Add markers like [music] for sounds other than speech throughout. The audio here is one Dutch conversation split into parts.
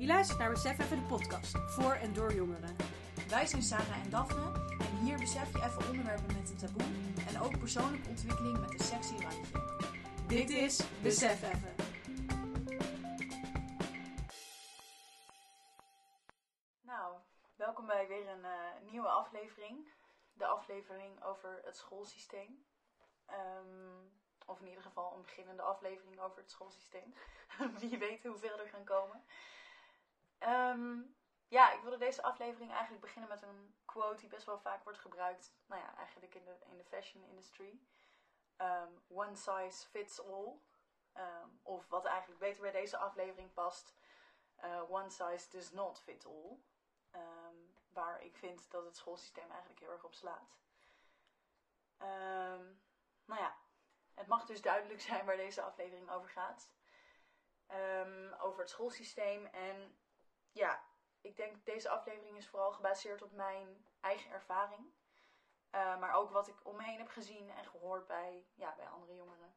Je luistert naar Besef Even de podcast, voor en door jongeren. Wij zijn Sarah en Daphne en hier besef je even onderwerpen met een taboe en ook persoonlijke ontwikkeling met een sexy randje. Dit is Besef Even. Nou, welkom bij weer een eh, nieuwe aflevering. De aflevering over het schoolsysteem. Ehm, of in ieder geval een beginnende aflevering over het schoolsysteem. [laughs] Wie weet hoeveel er gaan komen. Ehm, ja, ik wilde deze aflevering eigenlijk beginnen met een quote die best wel vaak wordt gebruikt. Nou ja, eigenlijk in de, in de fashion industry. Ehm, one size fits all. Ehm, of wat eigenlijk beter bij deze aflevering past. eh, one size does not fit all. Waar ik vind dat het schoolsysteem eigenlijk heel erg op slaat. Nou ja, het mag dus duidelijk zijn waar deze aflevering over gaat. Over het schoolsysteem. En ja, ik denk deze aflevering is vooral gebaseerd op mijn eigen ervaring. Eh, maar ook wat ik om me heen heb gezien en gehoord bij, ja, bij andere jongeren.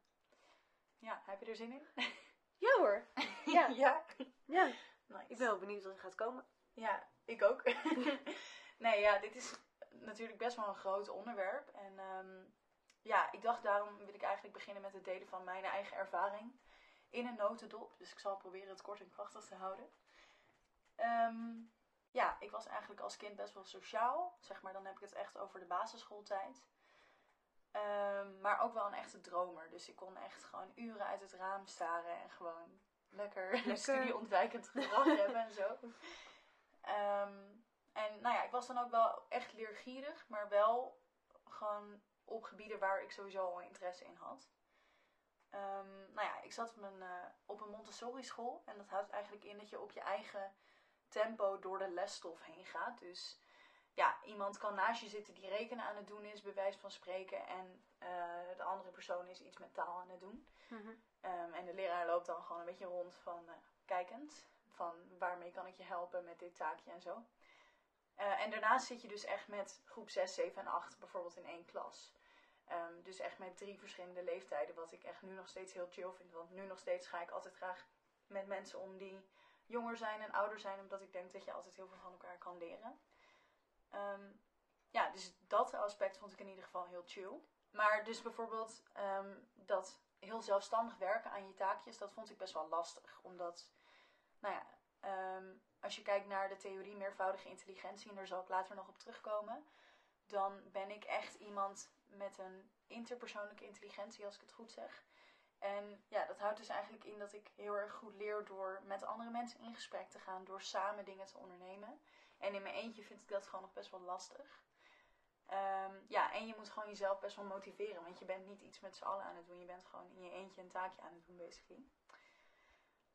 Ja, heb je er zin in? [laughs] Ja hoor. Ja. [laughs] ja. ja. Nice. Ik ben wel benieuwd wat er gaat komen. Ja, ik ook. [laughs] nee, ja, dit is natuurlijk best wel een groot onderwerp. En ehm, ja, ik dacht daarom wil ik eigenlijk beginnen met het delen van mijn eigen ervaring in een notendop. Dus ik zal proberen het kort en krachtig te houden. Ehm, ja, ik was eigenlijk als kind best wel sociaal. Zeg maar, dan heb ik het echt over de basisschooltijd. Ehm, maar ook wel een echte dromer. Dus ik kon echt gewoon uren uit het raam staren en gewoon lekker, [laughs] Lekker. studieontwijkend gedrag hebben en zo. Ehm, en nou ja, ik was dan ook wel echt leergierig, maar wel gewoon op gebieden waar ik sowieso al interesse in had. Nou ja, ik zat op een, eh, op een Montessori school en dat houdt eigenlijk in dat je op je eigen tempo door de lesstof heen gaat. Dus ja, iemand kan naast je zitten die rekenen aan het doen is, bij wijze van spreken, en eh, de andere persoon is iets met taal aan het doen. Ehm, en de leraar loopt dan gewoon een beetje rond van eh, kijkend. Van waarmee kan ik je helpen met dit taakje en zo. Eh, en daarnaast zit je dus echt met groep 6, 7 en 8 bijvoorbeeld in één klas. Ehm, dus echt met drie verschillende leeftijden. Wat ik echt nu nog steeds heel chill vind. Want nu nog steeds ga ik altijd graag met mensen om die jonger zijn en ouder zijn. Omdat ik denk dat je altijd heel veel van elkaar kan leren. Ehm, ja, dus dat aspect vond ik in ieder geval heel chill. Maar dus bijvoorbeeld ehm, dat heel zelfstandig werken aan je taakjes, dat vond ik best wel lastig. Omdat, nou ja, ehm, als je kijkt naar de theorie meervoudige intelligentie, en daar zal ik later nog op terugkomen, dan ben ik echt iemand met een interpersoonlijke intelligentie, als ik het goed zeg. En ja, dat houdt dus eigenlijk in dat ik heel erg goed leer door met andere mensen in gesprek te gaan, door samen dingen te ondernemen. En in mijn eentje vind ik dat gewoon nog best wel lastig. Ehm, ja, en je moet gewoon jezelf best wel motiveren. Want je bent niet iets met z'n allen aan het doen. Je bent gewoon in je eentje een taakje aan het doen, basically.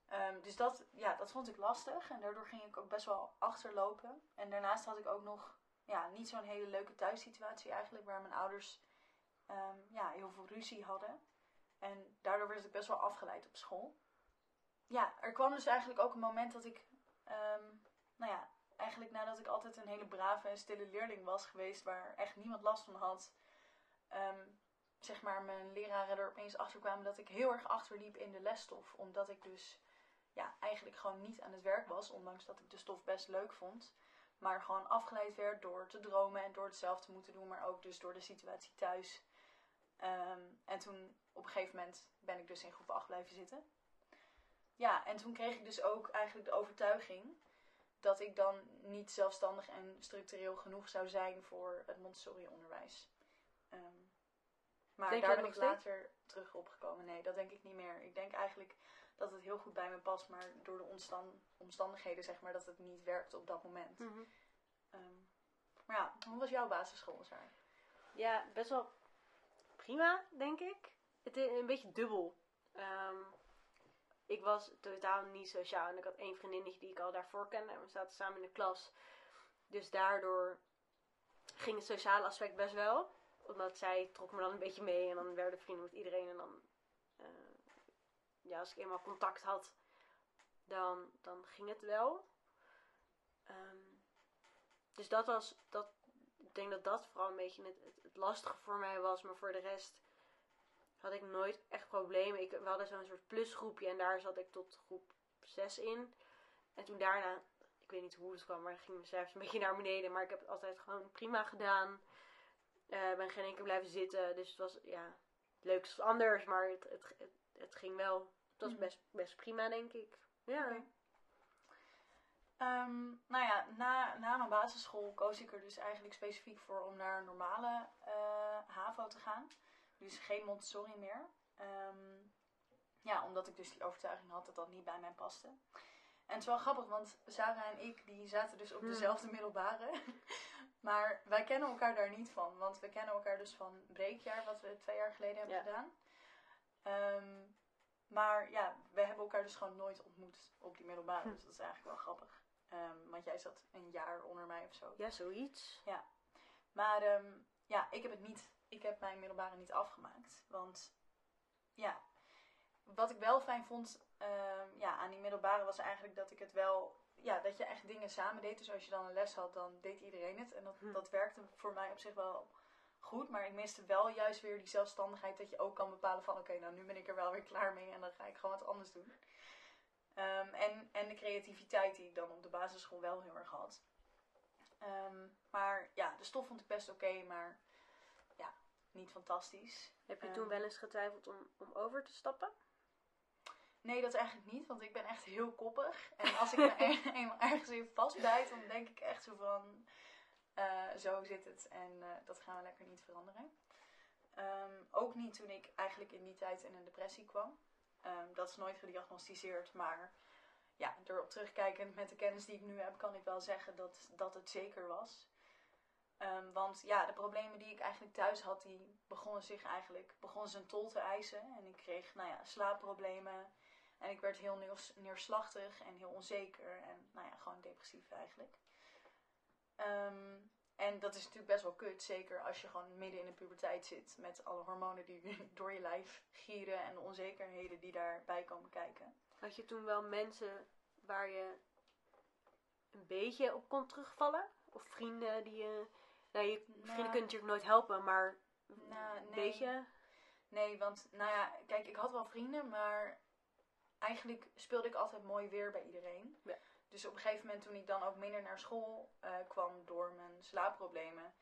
Ehm, dus dat, ja, dat vond ik lastig. En daardoor ging ik ook best wel achterlopen. En daarnaast had ik ook nog ja, niet zo'n hele leuke thuissituatie eigenlijk. Waar mijn ouders ehm, ja, heel veel ruzie hadden. En daardoor werd ik best wel afgeleid op school. Ja, er kwam dus eigenlijk ook een moment dat ik... ehm, nou ja, eigenlijk nadat ik altijd een hele brave en stille leerling was geweest, waar echt niemand last van had, ehm, zeg maar, mijn leraren er opeens achter kwamen dat ik heel erg achterliep in de lesstof. Omdat ik dus ja, eigenlijk gewoon niet aan het werk was, ondanks dat ik de stof best leuk vond. Maar gewoon afgeleid werd door te dromen en door het zelf te moeten doen, maar ook dus door de situatie thuis. Ehm, en toen op een gegeven moment ben ik dus in groep 8 blijven zitten. Ja, en toen kreeg ik dus ook eigenlijk de overtuiging dat ik dan niet zelfstandig en structureel genoeg zou zijn voor het Montessori-onderwijs. Ehm, maar Denk daar ben ik later terug opgekomen. Nee, dat denk ik niet meer. Ik denk eigenlijk dat het heel goed bij me past, maar door de omstan- omstandigheden zeg maar dat het niet werkt op dat moment. Mhm. Ehm, maar ja, hoe was jouw basisschool? Ja, best wel prima, denk ik. Het is een beetje dubbel. Ehm, ik was totaal niet sociaal en ik had één vriendinnetje die ik al daarvoor kende en we zaten samen in de klas. Dus daardoor ging het sociale aspect best wel. Omdat zij trok me dan een beetje mee en dan werden vrienden met iedereen. En dan, eh, ja, als ik eenmaal contact had, dan, dan ging het wel. Ehm, dus dat was, dat, denk dat dat vooral een beetje het, het, het lastige voor mij was. Maar voor de rest had ik nooit echt problemen. Ik, we hadden zo'n soort plusgroepje en daar zat ik tot groep 6 in. En toen daarna, ik weet niet hoe het kwam, maar ging mijn cijfers een beetje naar beneden. Maar ik heb het altijd gewoon prima gedaan. Eh ben geen keer blijven zitten. Dus het was, ja, leuk is anders, maar het, het, het, het ging wel. Het was Mhm. best, best prima, denk ik. Ja. Ehm, nou ja, na, na mijn basisschool koos ik er dus eigenlijk specifiek voor om naar een normale eh, HAVO te gaan. Dus geen Montessori meer. Ehm, ja, omdat ik dus die overtuiging had dat dat niet bij mij paste. En het is wel grappig, want Sarah en ik die zaten dus op Hmm. dezelfde middelbare. [laughs] maar wij kennen elkaar daar niet van. Want we kennen elkaar dus van breekjaar, wat we twee jaar geleden hebben Ja. gedaan. Ehm, maar ja, we hebben elkaar dus gewoon nooit ontmoet op die middelbare. Hm. Dus dat is eigenlijk wel grappig. Ehm, want jij zat een jaar onder mij of zo. Ja, zoiets. Maar ehm, ja, ik heb het niet. Ik heb mijn middelbare niet afgemaakt. Want ja, wat ik wel fijn vond ehm, ja, aan die middelbare was eigenlijk dat ik het wel. Ja, dat je echt dingen samen deed. Dus als je dan een les had, dan deed iedereen het. En dat, Hm. dat werkte voor mij op zich wel goed. Maar ik miste wel juist weer die zelfstandigheid. Dat je ook kan bepalen van oké, nou nu ben ik er wel weer klaar mee. En dan ga ik gewoon wat anders doen. Ehm, en, en de creativiteit die ik dan op de basisschool wel heel erg had. Ehm, maar ja, de stof vond ik best oké, maar ja, niet fantastisch. Heb je Ehm. toen wel eens getwijfeld om, om over te stappen? Nee, dat eigenlijk niet, want ik ben echt heel koppig. En als ik me [laughs] er- eenmaal ergens in vastbijt, dan denk ik echt zo van, eh, zo zit het en eh, dat gaan we lekker niet veranderen. Ehm, ook niet toen ik eigenlijk in die tijd in een depressie kwam. Ehm, dat is nooit gediagnosticeerd, maar ja, erop terugkijkend met de kennis die ik nu heb, kan ik wel zeggen dat, dat het zeker was. Ehm, want ja, de problemen die ik eigenlijk thuis had, die begonnen zich eigenlijk, begonnen zijn tol te eisen. En ik kreeg, nou ja, slaapproblemen. En ik werd heel neers- neerslachtig en heel onzeker. En nou ja, gewoon depressief eigenlijk. Ehm, en dat is natuurlijk best wel kut. Zeker als je gewoon midden in de puberteit zit. Met alle hormonen die [laughs] door je lijf gieren. En de onzekerheden die daarbij komen kijken. Had je toen wel mensen waar je een beetje op kon terugvallen? Of vrienden die je... Nou, je vrienden Nou. kunnen natuurlijk nooit helpen, maar Nou, een nee. beetje... Nee, want nou ja, kijk, ik had wel vrienden, maar eigenlijk speelde ik altijd mooi weer bij iedereen. Ja. Dus op een gegeven moment toen ik dan ook minder naar school eh, kwam door mijn slaapproblemen,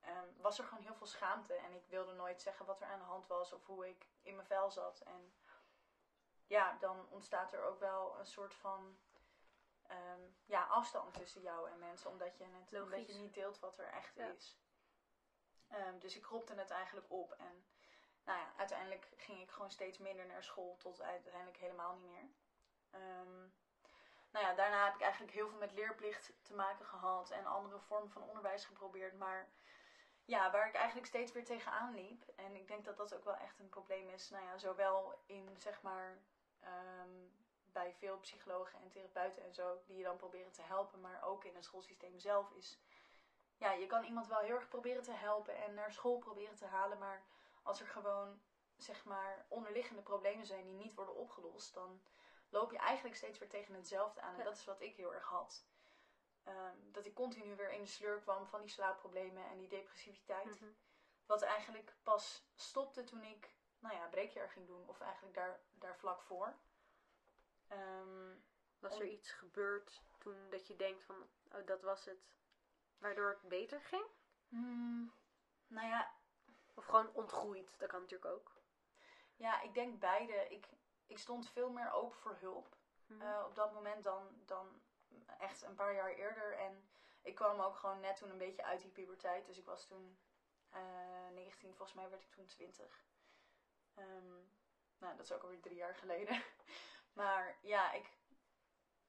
ehm, was er gewoon heel veel schaamte. En ik wilde nooit zeggen wat er aan de hand was of hoe ik in mijn vel zat. En ja, dan ontstaat er ook wel een soort van ehm, ja, afstand tussen jou en mensen, omdat je, het, omdat je niet deelt wat er echt Ja. is. Ehm, dus ik kropte het eigenlijk op en nou ja, uiteindelijk ging ik gewoon steeds minder naar school, tot uiteindelijk helemaal niet meer. Nou ja, daarna heb ik eigenlijk heel veel met leerplicht te maken gehad en andere vormen van onderwijs geprobeerd. Maar ja, waar ik eigenlijk steeds weer tegenaan liep. En ik denk dat dat ook wel echt een probleem is. Nou ja, zowel in zeg maar ehm, bij veel psychologen en therapeuten en zo, die je dan proberen te helpen, maar ook in het schoolsysteem zelf is. Ja, je kan iemand wel heel erg proberen te helpen en naar school proberen te halen, maar als er gewoon zeg maar onderliggende problemen zijn die niet worden opgelost, dan loop je eigenlijk steeds weer tegen hetzelfde aan. En Ja. dat is wat ik heel erg had. Ehm, dat ik continu weer in de sleur kwam van die slaapproblemen en die depressiviteit. Mhm. Wat eigenlijk pas stopte toen ik, nou ja, breekjaar ging doen. Of eigenlijk daar, daar vlak voor. Ehm, Was er iets gebeurd toen dat je denkt van, oh, dat was het, waardoor het beter ging? hmm, nou ja, Of gewoon ontgroeid, dat kan natuurlijk ook. ja, ik denk beide. Ik, ik stond veel meer open voor hulp. Mhm. eh, op dat moment dan, dan echt een paar jaar eerder. En ik kwam ook gewoon net toen een beetje uit die puberteit. Dus ik was toen eh 19, volgens mij werd ik toen 20. Ehm, nou, dat is ook alweer drie jaar geleden. [laughs] maar ja, ik,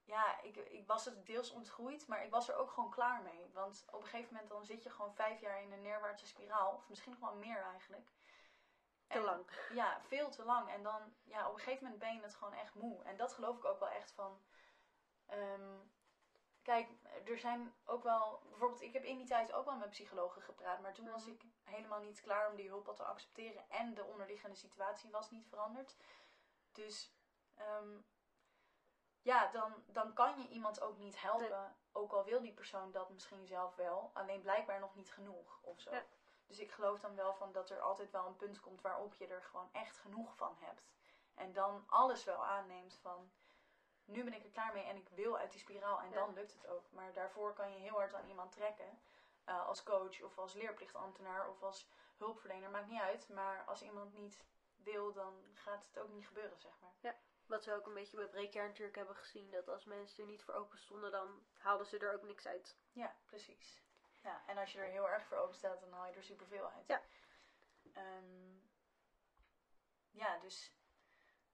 ja ik, ik was het deels ontgroeid, maar ik was er ook gewoon klaar mee. Want op een gegeven moment dan zit je gewoon vijf jaar in een neerwaartse spiraal. Of misschien nog wel meer eigenlijk. Te En- lang. [laughs] ja, veel te lang. En dan, ja, op een gegeven moment ben je het gewoon echt moe. En dat geloof ik ook wel echt van. ehm, kijk, er zijn ook wel. Bijvoorbeeld, ik heb in die tijd ook wel met psychologen gepraat. Maar toen was Mhm. ik helemaal niet klaar om die hulp al te accepteren. En de onderliggende situatie was niet veranderd. Dus. ehm, ja, dan, dan kan je iemand ook niet helpen. Ook al wil die persoon dat misschien zelf wel. Alleen blijkbaar nog niet genoeg of zo. Ja. Dus ik geloof dan wel van dat er altijd wel een punt komt waarop je er gewoon echt genoeg van hebt. En dan alles wel aanneemt van, nu ben ik er klaar mee en ik wil uit die spiraal en Ja. dan lukt het ook. Maar daarvoor kan je heel hard aan iemand trekken. eh, als coach of als leerplichtambtenaar of als hulpverlener, maakt niet uit. Maar als iemand niet wil, dan gaat het ook niet gebeuren, zeg maar. Wat we ook een beetje bij Breekjaar natuurlijk hebben gezien. Dat als mensen er niet voor open stonden, dan haalden ze er ook niks uit. Ja, precies. Ja, en als je er heel erg voor open staat, dan haal je er superveel uit. Ja. Ehm, ja, dus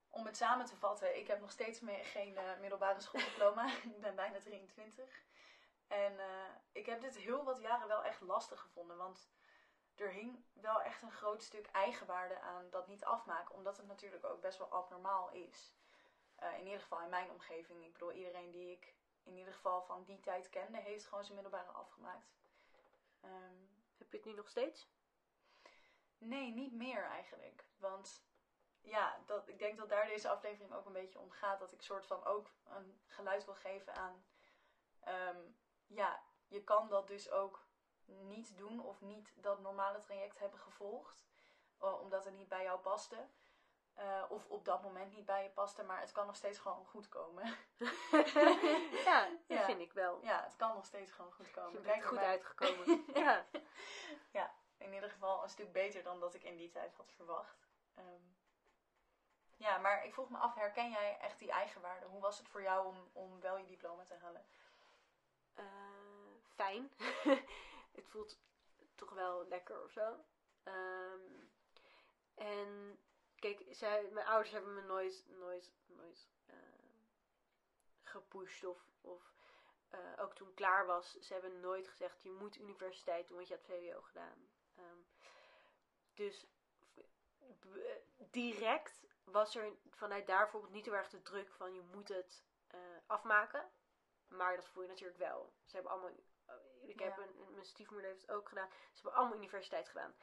om het samen te vatten, ik heb nog steeds me- geen eh, middelbare schooldiploma. [laughs] ik ben bijna 23. En eh, ik heb dit heel wat jaren wel echt lastig gevonden, want er hing wel echt een groot stuk eigenwaarde aan dat niet afmaken, omdat het natuurlijk ook best wel abnormaal is. Eh, in ieder geval in mijn omgeving. Ik bedoel, iedereen die ik in ieder geval van die tijd kende, heeft gewoon zijn middelbare afgemaakt. Ehm, Heb je het nu nog steeds? nee, niet meer eigenlijk. Want ja, dat, ik denk dat daar deze aflevering ook een beetje om gaat. Dat ik soort van ook een geluid wil geven aan. ehm, ja, je kan dat dus ook niet doen of niet dat normale traject hebben gevolgd. eh, omdat het niet bij jou paste. Eh, of op dat moment niet bij je paste, maar het kan nog steeds gewoon goed komen. [laughs] ja, dat Ja. vind ik wel. ja, het kan nog steeds gewoon goed komen. Je Kijk bent goed uitgekomen. [laughs] ja. in ieder geval een stuk beter dan dat ik in die tijd had verwacht. Ehm, ja, maar ik vroeg me af, herken jij echt die eigenwaarde? Hoe was het voor jou om, om wel je diploma te halen? Eh, fijn. [laughs] het voelt toch wel lekker of zo. Ehm, en kijk, zij, mijn ouders hebben me nooit, nooit, nooit eh, gepusht of, of eh, ook toen ik klaar was, ze hebben nooit gezegd je moet universiteit doen, want je hebt VWO gedaan. Ehm, dus b- direct was er vanuit daar bijvoorbeeld niet heel erg de druk van je moet het eh, afmaken. Maar dat voel je natuurlijk wel. Ze hebben allemaal. Ik heb een, mijn stiefmoeder heeft het ook gedaan. Ze hebben allemaal universiteit gedaan.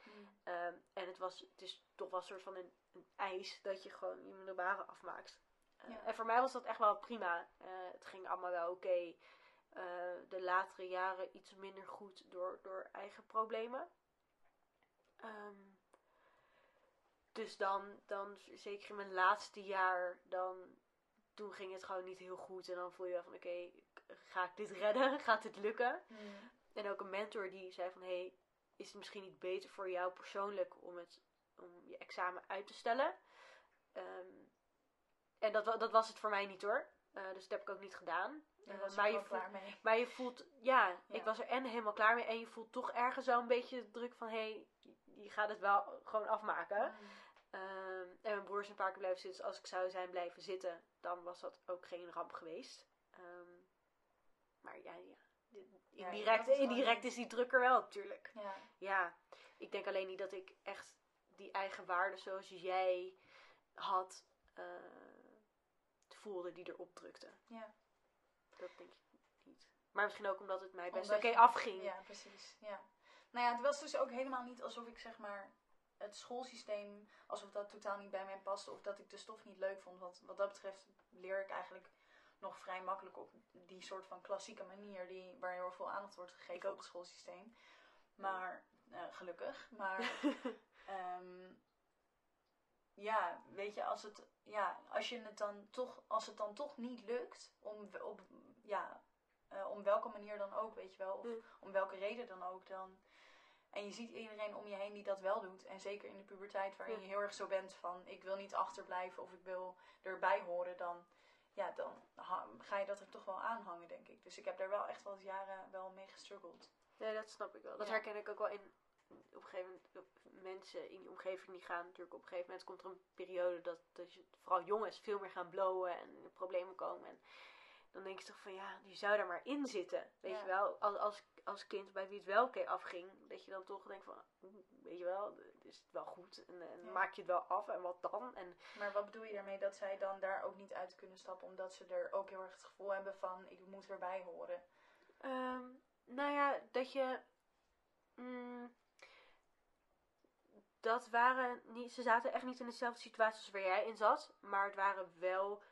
Ehm, en het, was, het is toch wel een soort van een, een eis dat je gewoon je middelbare afmaakt. Eh, Ja. En voor mij was dat echt wel prima. Eh, het ging allemaal wel oké. Eh, de latere jaren iets minder goed door, door eigen problemen. Ehm, dus dan, dan, zeker in mijn laatste jaar, dan, toen ging het gewoon niet heel goed. En dan voel je wel van, oké, ga ik dit redden? [laughs] Gaat dit lukken? Mm. En ook een mentor die zei van, hey, is het misschien niet beter voor jou persoonlijk om, het, om je examen uit te stellen? Ehm, en dat, dat was het voor mij niet hoor. Eh, dus dat heb ik ook niet gedaan. Eh, maar, je voelt, klaar mee. maar je voelt, ja, Ja. ik was er en helemaal klaar mee. En je voelt toch ergens wel een beetje de druk van, hey, je gaat het wel gewoon afmaken. Mm. Ehm, en mijn broer is een paar keer blijven zitten. Dus als ik zou zijn blijven zitten, dan was dat ook geen ramp geweest. Ehm, maar ja, ja. Indirect, is indirect is die druk er wel natuurlijk. Ja. Ja, ik denk alleen niet dat ik echt die eigen waarde zoals jij had, eh, voelde die erop drukte. Ja. Dat denk ik niet. Maar misschien ook omdat het mij best oké afging. Ja, precies. Ja. Nou ja, het was dus ook helemaal niet alsof ik zeg maar het schoolsysteem, alsof dat totaal niet bij mij paste of dat ik de stof niet leuk vond. Want wat dat betreft leer ik eigenlijk nog vrij makkelijk op die soort van klassieke manier die, waar heel veel aandacht wordt gegeven op het schoolsysteem. Maar, eh, gelukkig. Maar [laughs] Ehm, ja, weet je, als het, ja, als je het dan toch, als het dan toch niet lukt, om, op, ja, eh, om welke manier dan ook, weet je wel, of Mm. om welke reden dan ook, dan, en je ziet iedereen om je heen die dat wel doet, en zeker in de puberteit, waarin je heel erg zo bent van, ik wil niet achterblijven of ik wil erbij horen, dan, ja, dan ga je dat er toch wel aanhangen, denk ik. Dus ik heb daar wel echt wel jaren wel mee gestruggeld. Nee, dat snap ik wel. Dat Ja. herken ik ook wel in. Op een gegeven moment, mensen in die omgeving die gaan natuurlijk op een gegeven moment komt er een periode dat, dat je, vooral jongens veel meer gaan blowen en in problemen komen. En dan denk je toch van ja, die zou daar maar in zitten. Weet Ja. je wel, als, als, als kind bij wie het wel oké afging, dat je dan toch denkt van, weet je wel, is het wel goed en, en Ja. maak je het wel af en wat dan? En Maar wat bedoel je daarmee dat zij dan daar ook niet uit kunnen stappen, omdat ze er ook heel erg het gevoel hebben van, ik moet erbij horen? Ehm, nou ja, dat je. mm, dat waren niet. Ze zaten echt niet in dezelfde situatie als waar jij in zat. Maar het waren wel.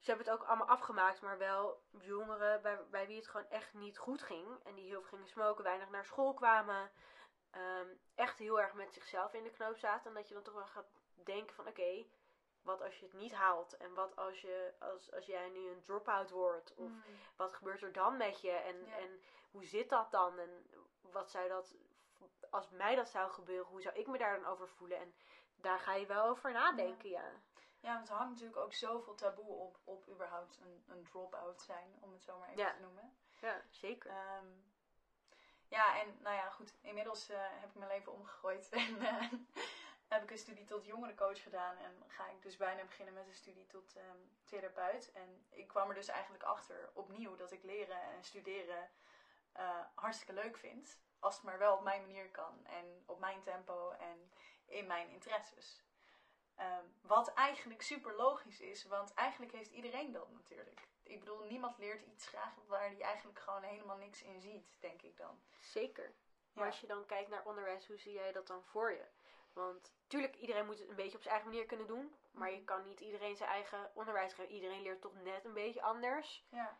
Ze hebben het ook allemaal afgemaakt, maar wel jongeren bij, bij wie het gewoon echt niet goed ging. En die heel veel gingen smoken, weinig naar school kwamen. ehm, echt heel erg met zichzelf in de knoop zaten. En dat je dan toch wel gaat denken van oké, wat als je het niet haalt? En wat als, je, als, als jij nu een drop-out wordt? Of Mm. wat gebeurt er dan met je? En, Ja. en hoe zit dat dan? En wat zou dat, als mij dat zou gebeuren, hoe zou ik me daar dan over voelen? En daar ga je wel over nadenken, ja. Ja, want er hangt natuurlijk ook zoveel taboe op, op überhaupt een, een drop-out zijn, om het zo maar even Ja. te noemen. Ja, zeker. Ehm, ja, en nou ja, goed. Inmiddels eh, heb ik mijn leven omgegooid. [laughs] En eh, heb ik een studie tot jongerencoach gedaan. En ga ik dus bijna beginnen met een studie tot ehm, therapeut. En ik kwam er dus eigenlijk achter, opnieuw, dat ik leren en studeren eh, hartstikke leuk vind. Als het maar wel op mijn manier kan. En op mijn tempo en in mijn interesses. Ehm, wat eigenlijk super logisch is, want eigenlijk heeft iedereen dat natuurlijk. Ik bedoel, niemand leert iets graag waar hij eigenlijk gewoon helemaal niks in ziet, denk ik dan. Zeker. Maar als je dan kijkt naar onderwijs, hoe zie jij dat dan voor je? Want tuurlijk, iedereen moet het een beetje op zijn eigen manier kunnen doen. Maar je Mhm. kan niet iedereen zijn eigen onderwijs geven. Iedereen leert toch net een beetje anders. Ja.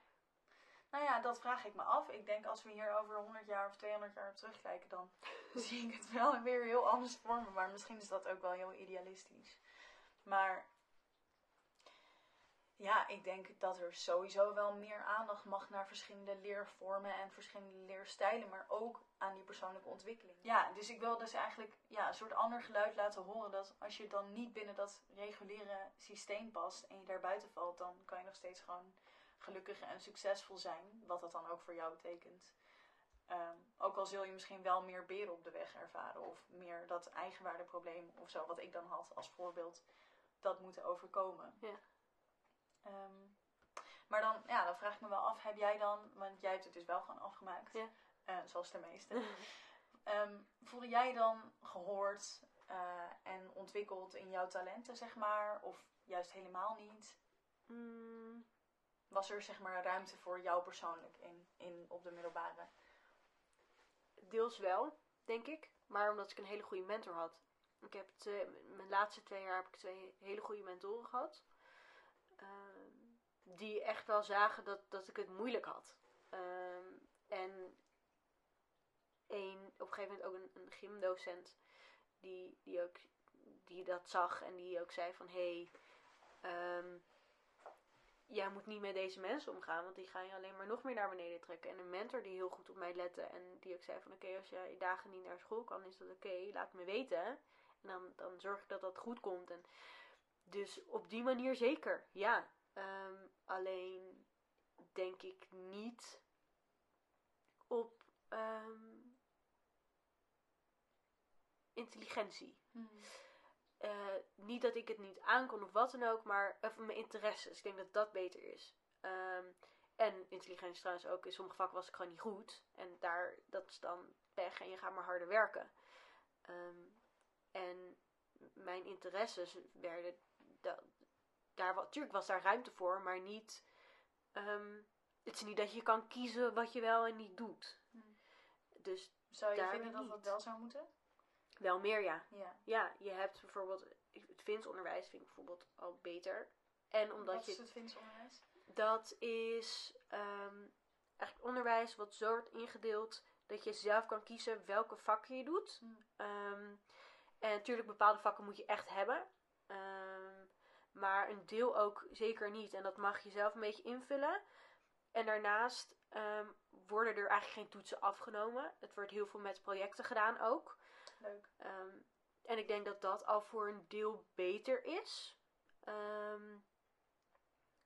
Nou ja, dat vraag ik me af. Ik denk als we hier over 100 jaar of 200 jaar op terugkijken, dan [laughs] zie ik het wel weer heel anders voor me. Maar misschien is dat ook wel heel idealistisch. Maar ja, ik denk dat er sowieso wel meer aandacht mag naar verschillende leervormen en verschillende leerstijlen, maar ook aan die persoonlijke ontwikkeling. Ja, dus ik wil dus eigenlijk ja, een soort ander geluid laten horen dat als je dan niet binnen dat reguliere systeem past en je daar buiten valt, dan kan je nog steeds gewoon gelukkig en succesvol zijn, wat dat dan ook voor jou betekent. Ehm, ook al zul je misschien wel meer beren op de weg ervaren of meer dat eigenwaardeprobleem of zo, wat ik dan had als voorbeeld, dat moeten overkomen. Ja. Ehm, maar dan, ja, dan vraag ik me wel af, heb jij dan, want jij hebt het dus wel gewoon afgemaakt, Ja. eh, zoals de meesten. [laughs] Ehm, voelde jij dan gehoord eh, en ontwikkeld in jouw talenten, zeg maar, of juist helemaal niet? Mm, Was er zeg maar ruimte voor jou persoonlijk in, in op de middelbare? deels wel, denk ik. Maar omdat ik een hele goede mentor had. Ik heb twee, mijn laatste twee jaar heb ik twee hele goede mentoren gehad. Ehm, die echt wel zagen dat, dat ik het moeilijk had. Ehm, en een, op een gegeven moment ook een, gymdocent die, die ook die dat zag en die ook zei van hé, hey, ehm, jij moet niet met deze mensen omgaan, want die gaan je alleen maar nog meer naar beneden trekken. En een mentor die heel goed op mij lette en die ook zei van oké, als jij dagen niet naar school kan, is dat oké, laat me weten. En dan, dan zorg ik dat dat goed komt. En dus op die manier zeker, ja. Ehm, alleen denk ik niet op ehm, intelligentie. Eh, niet dat ik het niet aankon of wat dan ook, maar even mijn interesses. Ik denk dat dat beter is. Ehm, en intelligentie trouwens ook. In sommige vakken was ik gewoon niet goed. En daar, dat is dan pech en je gaat maar harder werken. Ehm, en mijn interesses werden... Da, daar, wa- tuurlijk was daar ruimte voor, maar niet... ehm, het is niet dat je kan kiezen wat je wel en niet doet. Hmm. Dus Zou je vinden dat niet. dat wel zou moeten? wel meer ja. Ja. Ja, je hebt bijvoorbeeld... Het Fins-onderwijs vind ik bijvoorbeeld al beter. En omdat Wat je... is het Fins onderwijs? Dat is ehm, eigenlijk onderwijs wat zo wordt ingedeeld dat je zelf kan kiezen welke vakken je doet. Hmm. Ehm, en natuurlijk bepaalde vakken moet je echt hebben. Ehm, maar een deel ook zeker niet. En dat mag je zelf een beetje invullen. En daarnaast ehm, worden er eigenlijk geen toetsen afgenomen. Het wordt heel veel met projecten gedaan ook. Leuk. Ehm, en ik denk dat dat al voor een deel beter is.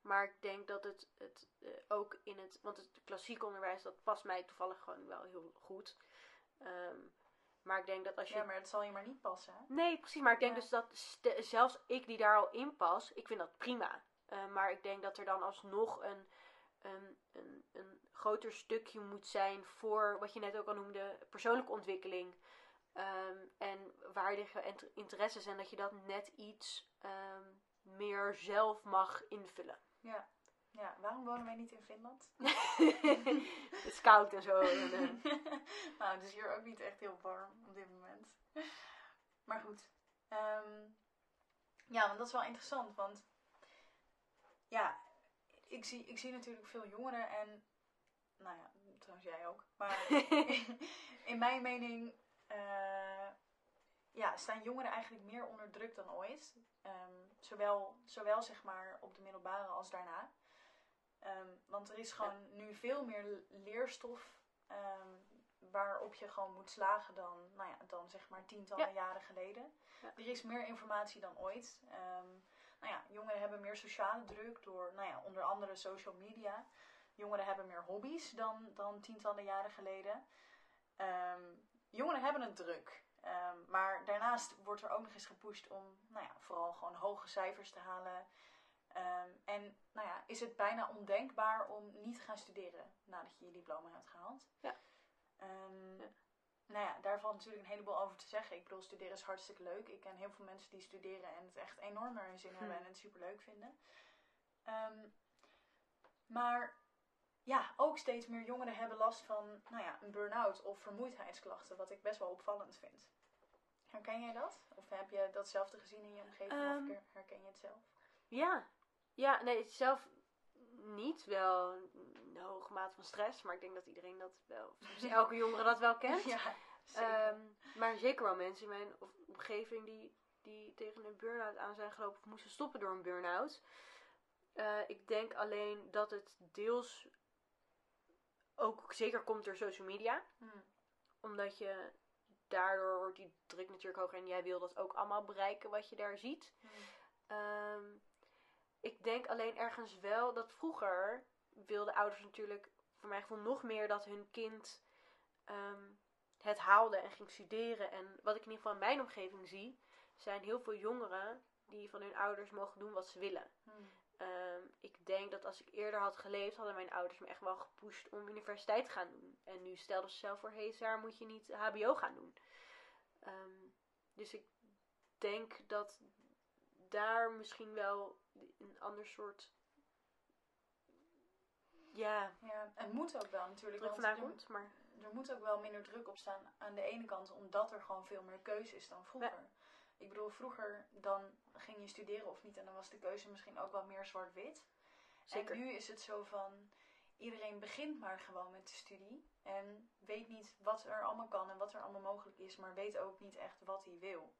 Maar ik denk dat het, het eh, ook in het. Want het klassiek onderwijs, dat past mij toevallig gewoon wel heel goed. Maar ik denk dat als je. Ja, maar het zal je maar niet passen. hè? Nee, precies. Maar ik denk Ja. dus dat zelfs ik die daar al in pas, ik vind dat prima. Eh, maar ik denk dat er dan alsnog een, een, een, een groter stukje moet zijn voor wat je net ook al noemde, persoonlijke ontwikkeling. Ehm, en waardige int- interesses en dat je dat net iets ehm, meer zelf mag invullen. Ja. Ja, waarom wonen wij niet in Finland? [laughs] Het is koud en zo. En, [laughs] nou, het is hier ook niet echt heel warm op dit moment. Maar goed. Ehm, ja, want dat is wel interessant, want ja, ik zie, ik zie natuurlijk veel jongeren en, nou ja, trouwens jij ook. Maar [laughs] in mijn mening eh, ja, staan jongeren eigenlijk meer onder druk dan ooit. Ehm, zowel, zowel zeg maar op de middelbare als daarna. Ehm, want er is gewoon nu veel meer leerstof ehm, waarop je gewoon moet slagen dan, nou ja, dan zeg maar tientallen Ja. jaren geleden. Ja. Er is meer informatie dan ooit. Ehm, nou ja, jongeren hebben meer sociale druk door, nou ja, onder andere social media. Jongeren hebben meer hobby's dan, dan tientallen jaren geleden. Jongeren hebben het druk. Maar daarnaast wordt er ook nog eens gepusht om, nou ja, vooral gewoon hoge cijfers te halen. Ehm, en nou ja, is het bijna ondenkbaar om niet te gaan studeren nadat je je diploma hebt gehaald. Ja. Ehm, Ja. Nou ja, daar valt natuurlijk een heleboel over te zeggen. Ik bedoel, studeren is hartstikke leuk. Ik ken heel veel mensen die studeren en het echt enorm naar hun zin Hm. hebben en het super leuk vinden. Ehm, maar ja, ook steeds meer jongeren hebben last van nou ja, een burn-out of vermoeidheidsklachten, wat ik best wel opvallend vind. Herken jij dat? Of heb je datzelfde gezien in je omgeving of herken je het zelf? Ja. Ja, nee, zelf niet. Wel een hoge mate van stress, maar ik denk dat iedereen dat wel, [laughs] elke jongere dat wel kent. [laughs] Ja, zeker. Ehm, maar zeker wel mensen in mijn omgeving die, die tegen een burn-out aan zijn gelopen of moesten stoppen door een burn-out. Eh, ik denk alleen dat het deels ook zeker komt door social media. Hmm. Omdat je daardoor wordt die druk natuurlijk hoger en jij wil dat ook allemaal bereiken wat je daar ziet. Hmm. Ehm, ik denk alleen ergens wel dat vroeger wilden ouders natuurlijk voor mijn gevoel nog meer dat hun kind ehm, het haalde en ging studeren. En wat ik in ieder geval in mijn omgeving zie, zijn heel veel jongeren die van hun ouders mogen doen wat ze willen. Hmm. Ehm, ik denk dat als ik eerder had geleefd, hadden mijn ouders me echt wel gepusht om universiteit te gaan doen. En nu stelden ze zelf voor, hé hey, Saar, moet je niet HBO gaan doen. Ehm, dus ik denk dat daar misschien wel een ander soort. Ja, Ja, het moet ook wel natuurlijk. druk want er- komt. Maar er moet ook wel minder druk op staan aan de ene kant, omdat er gewoon veel meer keuze is dan vroeger. Ik bedoel, vroeger dan ging je studeren of niet en dan was de keuze misschien ook wel meer zwart-wit. zeker. En nu is het zo van, iedereen begint maar gewoon met de studie en weet niet wat er allemaal kan en wat er allemaal mogelijk is, maar weet ook niet echt wat hij wil.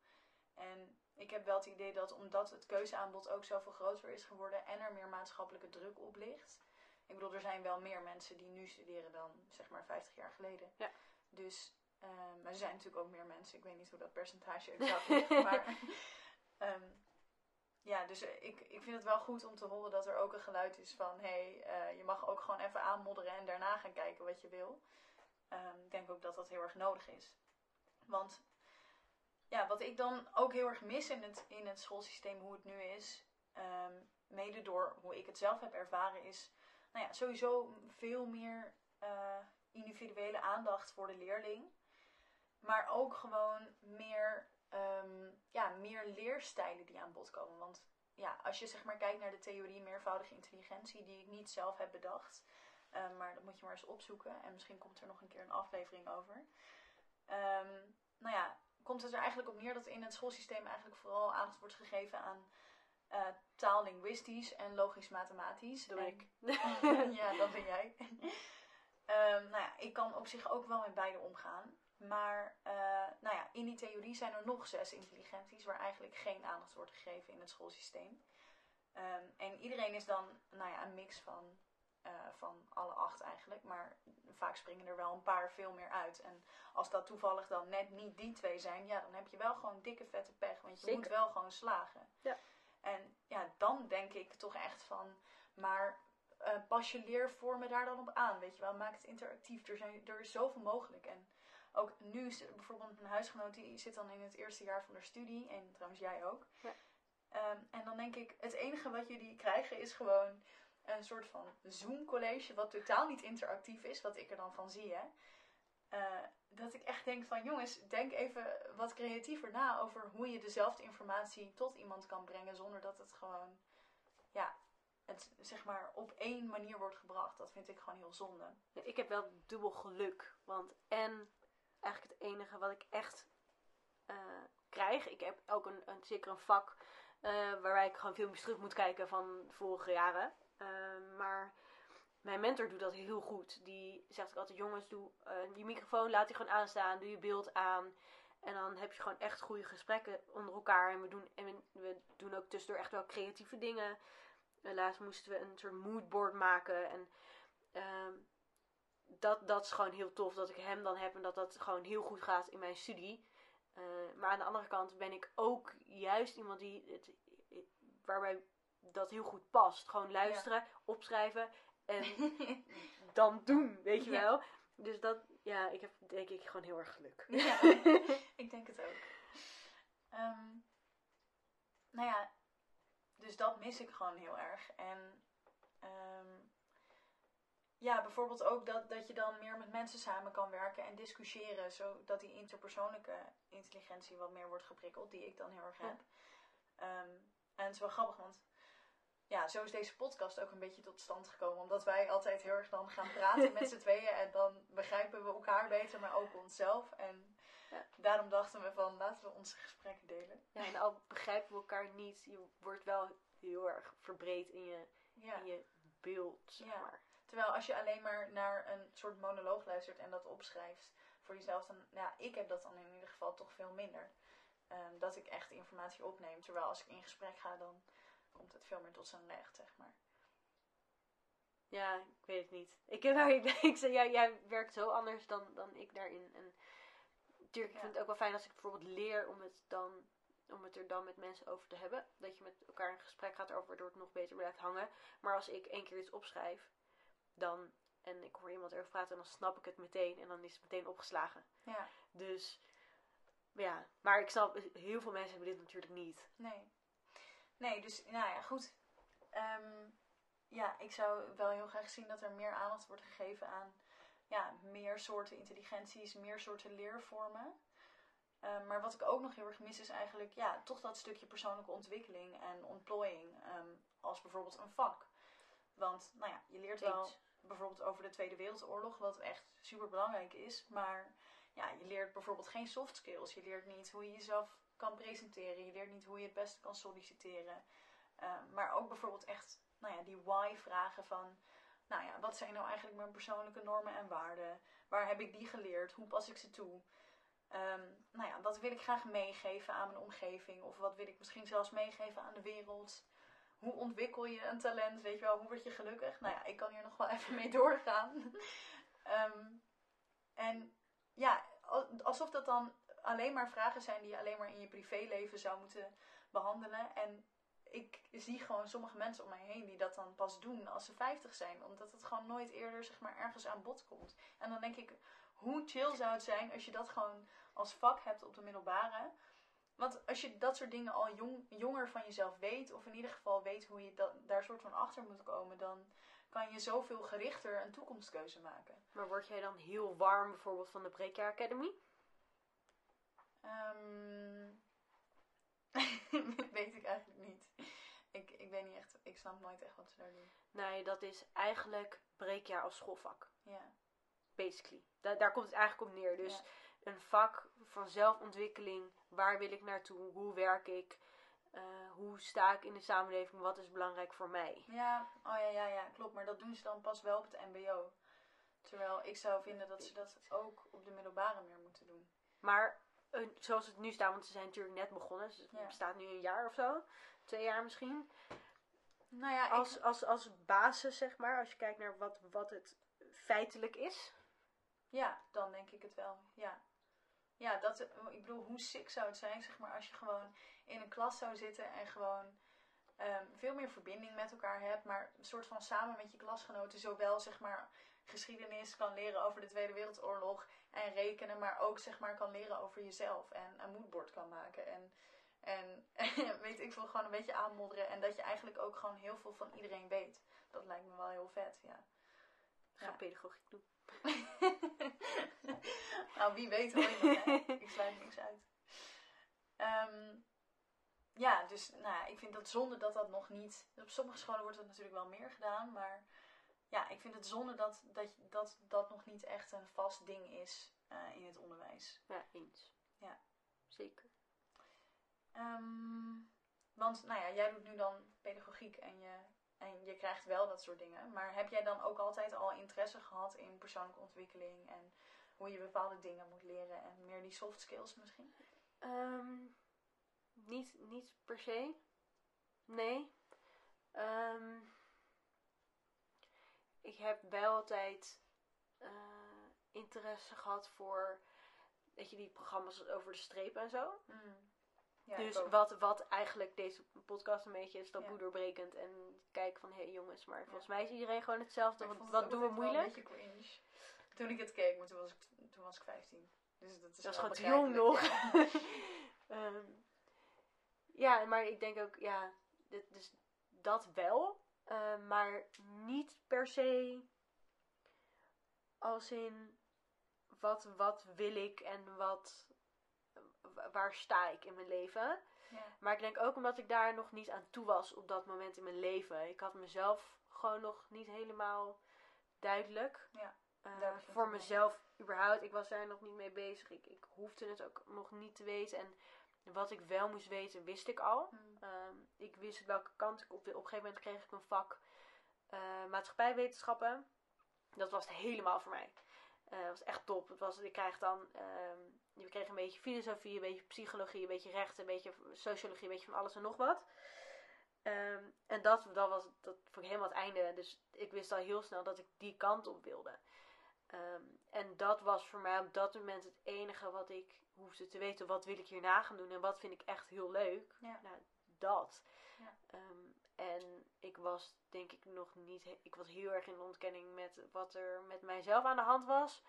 En ik heb wel het idee dat omdat het keuzeaanbod ook zoveel groter is geworden en er meer maatschappelijke druk op ligt. Ik bedoel, er zijn wel meer mensen die nu studeren dan zeg maar 50 jaar geleden. Ja. Dus, eh, maar er zijn natuurlijk ook meer mensen. Ik weet niet hoe dat percentage exact ligt. [laughs] maar ehm, ja, dus eh, ik, ik vind het wel goed om te horen dat er ook een geluid is van... hé, hey, eh, je mag ook gewoon even aanmodderen en daarna gaan kijken wat je wil. Ehm, ik denk ook dat dat heel erg nodig is. Want ja, wat ik dan ook heel erg mis in het, in het schoolsysteem, hoe het nu is... ehm, mede door hoe ik het zelf heb ervaren, is nou ja, sowieso veel meer eh, individuele aandacht voor de leerling. Maar ook gewoon meer, ehm, ja, meer leerstijlen die aan bod komen. Want ja, als je zeg maar kijkt naar de theorie meervoudige intelligentie, die ik niet zelf heb bedacht. eh, maar dat moet je maar eens opzoeken. En misschien komt er nog een keer een aflevering over. Ehm, nou ja, komt het er eigenlijk op neer dat in het schoolsysteem eigenlijk vooral aandacht wordt gegeven aan eh taallinguïstisch en logisch-mathematisch. doe En- ik. [laughs] ja, dat ben jij. Ehm, nou ja, ik kan op zich ook wel met beide omgaan. Maar eh, nou ja, in die theorie zijn er nog zes intelligenties waar eigenlijk geen aandacht wordt gegeven in het schoolsysteem. Ehm, en iedereen is dan nou ja, een mix van, eh, van alle acht eigenlijk. Maar vaak springen er wel een paar veel meer uit. En als dat toevallig dan net niet die twee zijn, ja, dan heb je wel gewoon dikke vette pech. Want je Zeker. moet wel gewoon slagen. Ja. En ja, dan denk ik toch echt van, maar eh, pas je leervormen daar dan op aan, weet je wel. Maak het interactief. Er, zijn, er is zoveel mogelijk. En ook nu, is bijvoorbeeld mijn huisgenoot, die zit dan in het eerste jaar van de studie. En trouwens jij ook. Ja. Ehm, en dan denk ik, het enige wat jullie krijgen is gewoon een soort van Zoom-college, wat totaal niet interactief is, wat ik er dan van zie, hè. Eh, dat ik echt denk van, jongens, denk even wat creatiever na over hoe je dezelfde informatie tot iemand kan brengen, zonder dat het gewoon, ja, het zeg maar op één manier wordt gebracht. Dat vind ik gewoon heel zonde. Ik heb wel dubbel geluk. Want en eigenlijk het enige wat ik echt eh, krijg. Ik heb ook een, een, zeker een vak eh, waarbij ik gewoon filmpjes terug moet kijken van vorige jaren. Eh, maar mijn mentor doet dat heel goed. Die zegt ook altijd, jongens, doe eh, je microfoon, laat die gewoon aanstaan. Doe je beeld aan. En dan heb je gewoon echt goede gesprekken onder elkaar. En we doen, en we, doen ook tussendoor echt wel creatieve dingen. Helaas moesten we een soort moodboard maken. En ehm, dat, dat is gewoon heel tof dat ik hem dan heb en dat dat gewoon heel goed gaat in mijn studie. Eh, maar aan de andere kant ben ik ook juist iemand die het, waarbij dat heel goed past. Gewoon luisteren, opschrijven en [laughs] dan doen, weet je Ja. wel. Dus dat, ja, ik heb denk ik gewoon heel erg geluk. Ja, [laughs] ik denk het ook. Ehm, nou ja, dus dat mis ik gewoon heel erg. En ehm, ja, bijvoorbeeld ook dat, dat je dan meer met mensen samen kan werken en discussiëren, zodat die interpersoonlijke intelligentie wat meer wordt geprikkeld, die ik dan heel erg Ja. heb. Ehm, en het is wel grappig, want ja, zo is deze podcast ook een beetje tot stand gekomen. Omdat wij altijd heel erg dan gaan praten met z'n [laughs] tweeën. En dan begrijpen we elkaar beter, maar ook onszelf. En Ja. daarom dachten we van, laten we onze gesprekken delen. Ja, en al begrijpen we elkaar niet, je wordt wel heel erg verbreed in je, Ja. in je beeld, zeg Ja. maar. Terwijl als je alleen maar naar een soort monoloog luistert en dat opschrijft voor jezelf, dan, ja, ik heb dat dan in ieder geval toch veel minder. Ehm, dat ik echt informatie opneem. Terwijl als ik in gesprek ga, dan komt het veel meer tot zijn recht, zeg maar. Ja, ik weet het niet. Ik, heb, ik, [laughs] ik zeg, jij, jij werkt zo anders dan, dan ik daarin. En natuurlijk, ik Ja. vind het ook wel fijn als ik bijvoorbeeld leer om het, dan, om het er dan met mensen over te hebben. Dat je met elkaar in gesprek gaat over, waardoor het nog beter blijft hangen. Maar als ik één keer iets opschrijf, dan, en ik hoor iemand erover praten, dan snap ik het meteen. En dan is het meteen opgeslagen. Ja, Dus, ja. Maar ik snap, heel veel mensen hebben dit natuurlijk niet. nee. Nee, dus nou ja, goed. Ehm, ja, ik zou wel heel graag zien dat er meer aandacht wordt gegeven aan ja, meer soorten intelligenties, meer soorten leervormen. Ehm, maar wat ik ook nog heel erg mis is eigenlijk ja, toch dat stukje persoonlijke ontwikkeling en ontplooiing ehm, als bijvoorbeeld een vak. Want nou ja, je leert wel bijvoorbeeld over de Tweede Wereldoorlog, wat echt super belangrijk is. Maar ja, je leert bijvoorbeeld geen soft skills. Je leert niet hoe je jezelf kan presenteren. Je leert niet hoe je het beste kan solliciteren. Ehm, maar ook bijvoorbeeld echt nou ja, die why-vragen van... Nou ja, wat zijn nou eigenlijk mijn persoonlijke normen en waarden? Waar heb ik die geleerd? Hoe pas ik ze toe? Ehm, nou ja, wat wil ik graag meegeven aan mijn omgeving? Of wat wil ik misschien zelfs meegeven aan de wereld? Hoe ontwikkel je een talent? Weet je wel, hoe word je gelukkig? Nou ja, ik kan hier nog wel [laughs] even mee doorgaan. [laughs] Ehm, en ja, al- alsof dat dan alleen maar vragen zijn die je alleen maar in je privéleven zou moeten behandelen. En ik zie gewoon sommige mensen om mij heen die dat dan pas doen als ze 50 zijn. Omdat het gewoon nooit eerder zeg maar, ergens aan bod komt. En dan denk ik, hoe chill zou het zijn als je dat gewoon als vak hebt op de middelbare. Want als je dat soort dingen al jong, jonger van jezelf weet, of in ieder geval weet hoe je daar soort van achter moet komen, dan kan je zoveel gerichter een toekomstkeuze maken. Maar word jij dan heel warm bijvoorbeeld van de Breekjaar Academy? Ehm [laughs] weet ik eigenlijk niet. Ik, ik weet niet echt, ik snap nooit echt wat ze daar doen. Nee, dat is eigenlijk breekjaar als schoolvak. Ja, Basically. Da- daar komt het eigenlijk op neer. Dus Ja. een vak van zelfontwikkeling. Waar wil ik naartoe? Hoe werk ik? Eh, hoe sta ik in de samenleving? Wat is belangrijk voor mij? ja, oh ja, ja, ja, klopt. Maar dat doen ze dan pas wel op het MBO. Terwijl ik zou vinden dat ze dat ook op de middelbare meer moeten doen. Maar zoals het nu staat, want ze zijn natuurlijk net begonnen. Het Ja. bestaat nu een jaar of zo. Twee jaar misschien. Nou ja, ik- Als, als, als basis, zeg maar. Als je kijkt naar wat, wat het feitelijk is. Ja, dan denk ik het wel. Ja. Ja, dat, ik bedoel, hoe sick zou het zijn, zeg maar, als je gewoon in een klas zou zitten en gewoon ehm, veel meer verbinding met elkaar hebt, maar een soort van samen met je klasgenoten zowel, zeg maar, geschiedenis kan leren over de Tweede Wereldoorlog en rekenen, maar ook, zeg maar, kan leren over jezelf en een moodboard kan maken en, en [laughs] weet ik veel, gewoon een beetje aanmodderen en dat je eigenlijk ook gewoon heel veel van iedereen weet. Dat lijkt me wel heel vet, ja. Ga Ja. pedagogiek doen. [laughs] nou, wie weet hoor je? Ik sluit niks uit. Ehm, ja, dus nou, ja, ik vind het zonde dat dat nog niet... Op sommige scholen wordt dat natuurlijk wel meer gedaan, maar... Ja, ik vind het zonde dat dat, dat, dat nog niet echt een vast ding is eh, in het onderwijs. Ja, eens. Ja. Zeker. Ehm, want, nou ja, jij doet nu dan pedagogiek en je, en je krijgt wel dat soort dingen. Maar heb jij dan ook altijd al interesse gehad in persoonlijke ontwikkeling en hoe je bepaalde dingen moet leren en meer die soft skills misschien? Ehm, niet, niet per se. Nee. Ehm, ik heb wel altijd eh, interesse gehad voor, weet je, die programma's over de streep en zo. Ja, dus wat, wat eigenlijk deze podcast een beetje is, dat Ja. doorbrekend en kijken van, hé hey, jongens, maar volgens mij is iedereen gewoon hetzelfde. Wat, doen we moeilijk? Een beetje cringe. Toen ik het keek, maar toen was ik, toen was ik 15. Dus dat is Dat is gewoon te jong nog. ja. [laughs] Ehm, ja, maar ik denk ook, ja, dit, dus dat wel. Eh, maar niet per se als in wat, wat wil ik en wat, wa- waar sta ik in mijn leven. Ja. Maar ik denk ook omdat ik daar nog niet aan toe was op dat moment in mijn leven. Ik had mezelf gewoon nog niet helemaal duidelijk. Ja, Eh, voor mee. mezelf überhaupt. Ik was daar nog niet mee bezig. Ik, ik hoefde het ook nog niet te weten. En wat ik wel moest weten, wist ik al. Mm. Ehm, ik wist welke kant ik op. Op een gegeven moment kreeg ik een vak eh, maatschappijwetenschappen. Dat was het helemaal voor mij. Eh, dat was echt top. Het was, ik krijg dan, ehm, je kreeg een beetje filosofie, een beetje psychologie, een beetje rechten, een beetje sociologie, een beetje van alles en nog wat. Ehm, en dat, dat was dat vond ik helemaal het einde. Dus ik wist al heel snel dat ik die kant op wilde. En dat was voor mij op dat moment het enige wat ik hoefde te weten. Wat wil ik hierna gaan doen en wat vind ik echt heel leuk. Ja. Nou, dat. Ja. Ehm, en ik was denk ik nog niet... Ik was heel erg in ontkenning met wat er met mijzelf aan de hand was.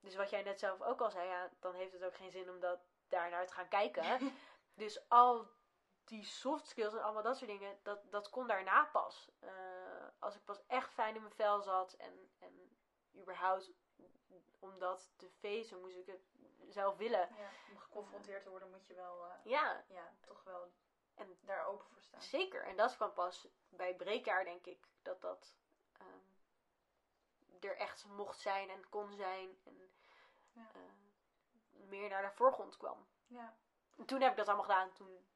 Dus wat jij net zelf ook al zei, ja, dan heeft het ook geen zin om dat daarnaar te gaan kijken. [laughs] dus al die soft skills en allemaal dat soort dingen, dat, dat kon daarna pas. Eh, als ik pas echt fijn in mijn vel zat en, en überhaupt om dat te feesten, moest ik het zelf willen. Ja, om geconfronteerd te worden moet je wel, eh, Ja, ja, toch wel En- daar open voor staan. zeker. En dat kwam pas bij breekjaar, denk ik, dat dat ehm, er echt mocht zijn en kon zijn. En Ja. eh, meer naar de voorgrond kwam. Ja, En toen heb ik dat allemaal gedaan. Toen,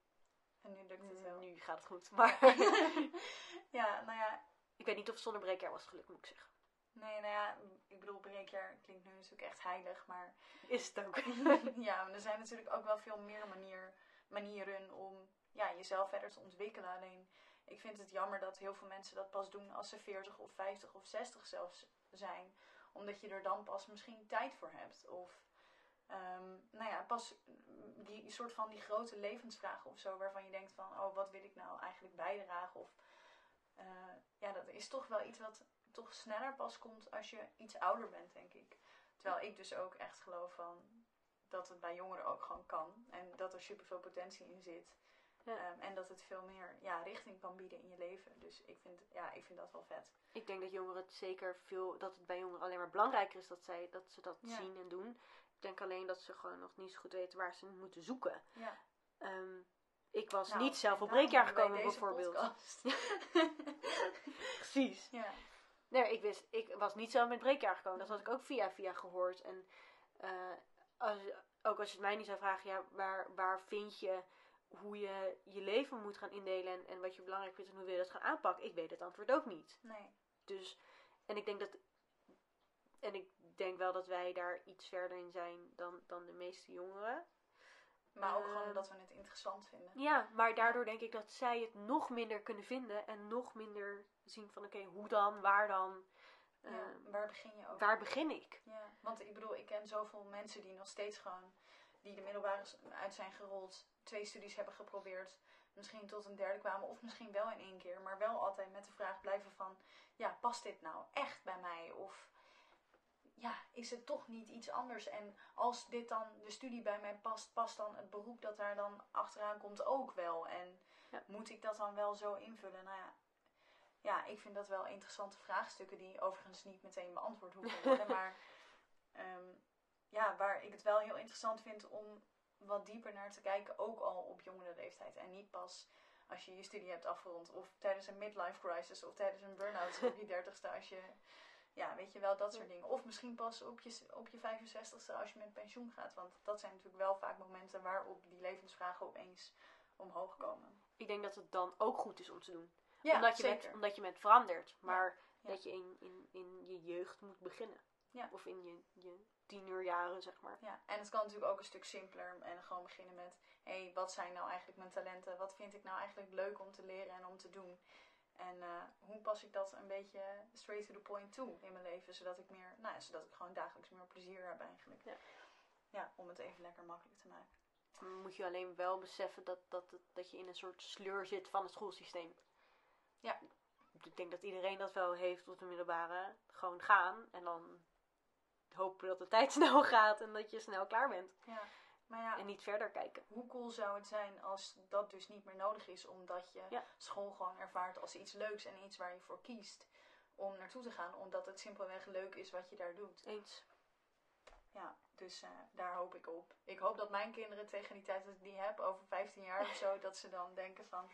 en nu lukt het wel. nu gaat het goed. Maar [laughs] ja, nou ja, ik weet niet of het zonder breekjaar was gelukt, moet ik zeggen. Nee, nou ja, ik bedoel, breekjaar klinkt nu natuurlijk echt heilig, maar Is het ook. [laughs] ja, maar er zijn natuurlijk ook wel veel meer manier, manieren om ja, jezelf verder te ontwikkelen. Alleen, ik vind het jammer dat heel veel mensen dat pas doen als ze 40 of 50 of 60 zelfs zijn. Omdat je er dan pas misschien tijd voor hebt. Of, ehm, nou ja, pas die soort van die grote levensvragen of zo, waarvan je denkt van, oh, wat wil ik nou eigenlijk bijdragen? Of, eh, ja, dat is toch wel iets wat toch sneller pas komt als je iets ouder bent, denk ik. Terwijl ik dus ook echt geloof van dat het bij jongeren ook gewoon kan. En dat er superveel potentie in zit. Ja. Ehm, en dat het veel meer ja, richting kan bieden in je leven. Dus ik vind, ja, ik vind dat wel vet. Ik denk dat jongeren het zeker veel, dat het bij jongeren alleen maar belangrijker is dat, zij, dat ze dat Ja. zien en doen. Ik denk alleen dat ze gewoon nog niet zo goed weten waar ze moeten zoeken. Ja. Ehm, ik was Nou, niet zelf op breekjaar gekomen bijvoorbeeld. podcast. [laughs] Precies. ja. Nee, ik wist, ik was niet zelf met breekjaar gekomen. Dat had ik ook via via gehoord. En eh, als, ook als je het mij niet zou vragen, ja, waar, waar vind je hoe je je leven moet gaan indelen en, en wat je belangrijk vindt en hoe wil je dat gaan aanpakken? Ik weet het antwoord ook niet. Nee. Dus, en ik denk dat, en ik denk wel dat wij daar iets verder in zijn dan, dan de meeste jongeren. Maar ook gewoon Ehm, omdat we het interessant vinden. Ja, maar daardoor denk ik dat zij het nog minder kunnen vinden en nog minder zien van oké, hoe dan, waar dan, Ja, Ehm, waar begin je ook? waar begin ik? Ja, want ik bedoel, ik ken zoveel mensen die nog steeds gewoon, die de middelbare uit zijn gerold, twee studies hebben geprobeerd, misschien tot een derde kwamen, of misschien wel in één keer, maar wel altijd met de vraag blijven van, ja, past dit nou echt bij mij? Of ja, is het toch niet iets anders? En als dit dan de studie bij mij past, past dan het beroep dat daar dan achteraan komt ook wel? En Ja. moet ik dat dan wel zo invullen? Nou ja, ja, ik vind dat wel interessante vraagstukken die overigens niet meteen beantwoord hoeven te [laughs] worden. maar ehm, ja, waar ik het wel heel interessant vind om wat dieper naar te kijken, ook al op jongere leeftijd. En niet pas als je je studie hebt afgerond, of tijdens een midlife crisis, of tijdens een burn-out op je dertigste, als je, ja, weet je wel, dat soort dingen. Of misschien pas op je, op je 65ste als je met pensioen gaat. Want dat zijn natuurlijk wel vaak momenten waarop die levensvragen opeens omhoog komen. Ik denk dat het dan ook goed is om te doen. Ja, omdat, je zeker. bent, omdat je bent veranderd. Maar Ja. dat je in, in, in je jeugd moet beginnen. Ja. Of in je, je tienerjaren, zeg maar. Ja, en het kan natuurlijk ook een stuk simpeler en gewoon beginnen met: hé, hey, wat zijn nou eigenlijk mijn talenten? Wat vind ik nou eigenlijk leuk om te leren en om te doen? En eh, hoe pas ik dat een beetje straight to the point toe in mijn leven, zodat ik meer, nou ja, zodat ik gewoon dagelijks meer plezier heb eigenlijk. Ja. Ja, om het even lekker makkelijk te maken. Moet je alleen wel beseffen dat, dat, dat, dat je in een soort sleur zit van het schoolsysteem. Ja. Ik denk dat iedereen dat wel heeft op de middelbare. Gewoon gaan en dan hopen dat de [laughs] tijd snel gaat en dat je snel klaar bent. Ja, maar ja, En niet verder kijken. hoe cool zou het zijn als dat dus niet meer nodig is, omdat je Ja. school gewoon ervaart als iets leuks en iets waar je voor kiest om naartoe te gaan, omdat het simpelweg leuk is wat je daar doet. Eens. Ja, dus eh, daar hoop ik op. Ik hoop dat mijn kinderen tegen die tijd dat ik die heb, over 15 jaar of zo, [laughs] dat ze dan denken van,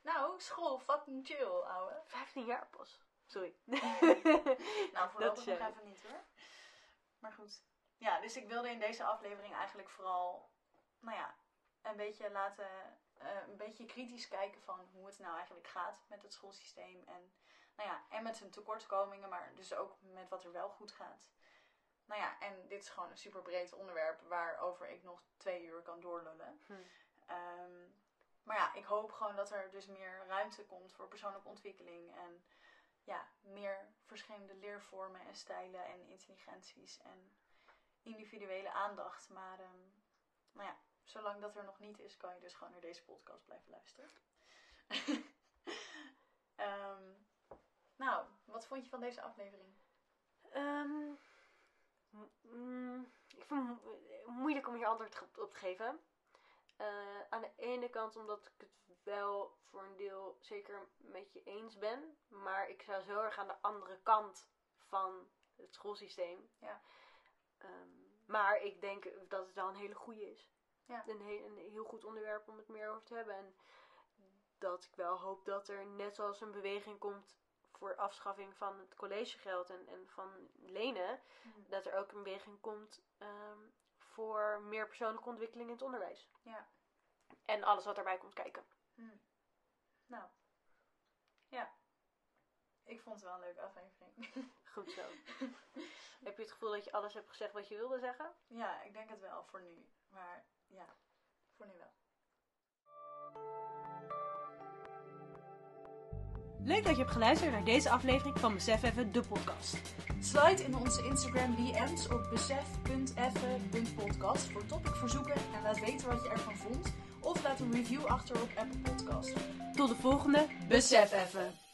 nou, school, fucking chill, ouwe. 15 jaar pas. Sorry. [laughs] Nou, voorlopig nog eh, even niet hoor. Maar goed. Ja, dus ik wilde in deze aflevering eigenlijk vooral, nou ja, een beetje laten, eh, een beetje kritisch kijken van hoe het nou eigenlijk gaat met het schoolsysteem. En, nou ja, en met zijn tekortkomingen, maar dus ook met wat er wel goed gaat. Nou ja, en dit is gewoon een super breed onderwerp waarover ik nog twee uur kan doorlullen. Hm. Ehm, maar ja, ik hoop gewoon dat er dus meer ruimte komt voor persoonlijke ontwikkeling. En ja, meer verschillende leervormen en stijlen en intelligenties en individuele aandacht. Maar nou ja, zolang dat er nog niet is, kan je dus gewoon naar deze podcast blijven luisteren. [laughs] Ehm, nou, wat vond je van deze aflevering? Ehm, mm, ik vind het mo- moeilijk om hier antwoord op- op te geven. Eh, aan de ene kant omdat ik het wel voor een deel zeker met je eens ben. Maar ik zou zo erg aan de andere kant van het schoolsysteem. Ja. Ehm, maar ik denk dat het wel een hele goede is. Ja. Een, heel, een heel goed onderwerp om het meer over te hebben. En dat ik wel hoop dat er net zoals een beweging komt voor afschaffing van het collegegeld en, en van lenen, dat er ook een beweging komt ehm, voor meer persoonlijke ontwikkeling in het onderwijs. Ja. En alles wat daarbij komt kijken. Nou, ja. Ik vond het wel een leuke aflevering. Goed zo. [laughs] Heb je het gevoel dat je alles hebt gezegd wat je wilde zeggen? ja, ik denk het wel voor nu. Maar ja, voor nu wel. Leuk dat je hebt geluisterd naar deze aflevering van Besef Even, de podcast. Slide in onze Instagram DM's op besef.effen.podcast voor topicverzoeken en laat weten wat je ervan vond. Of laat een review achter op Apple Podcast. Tot de volgende Besef Even.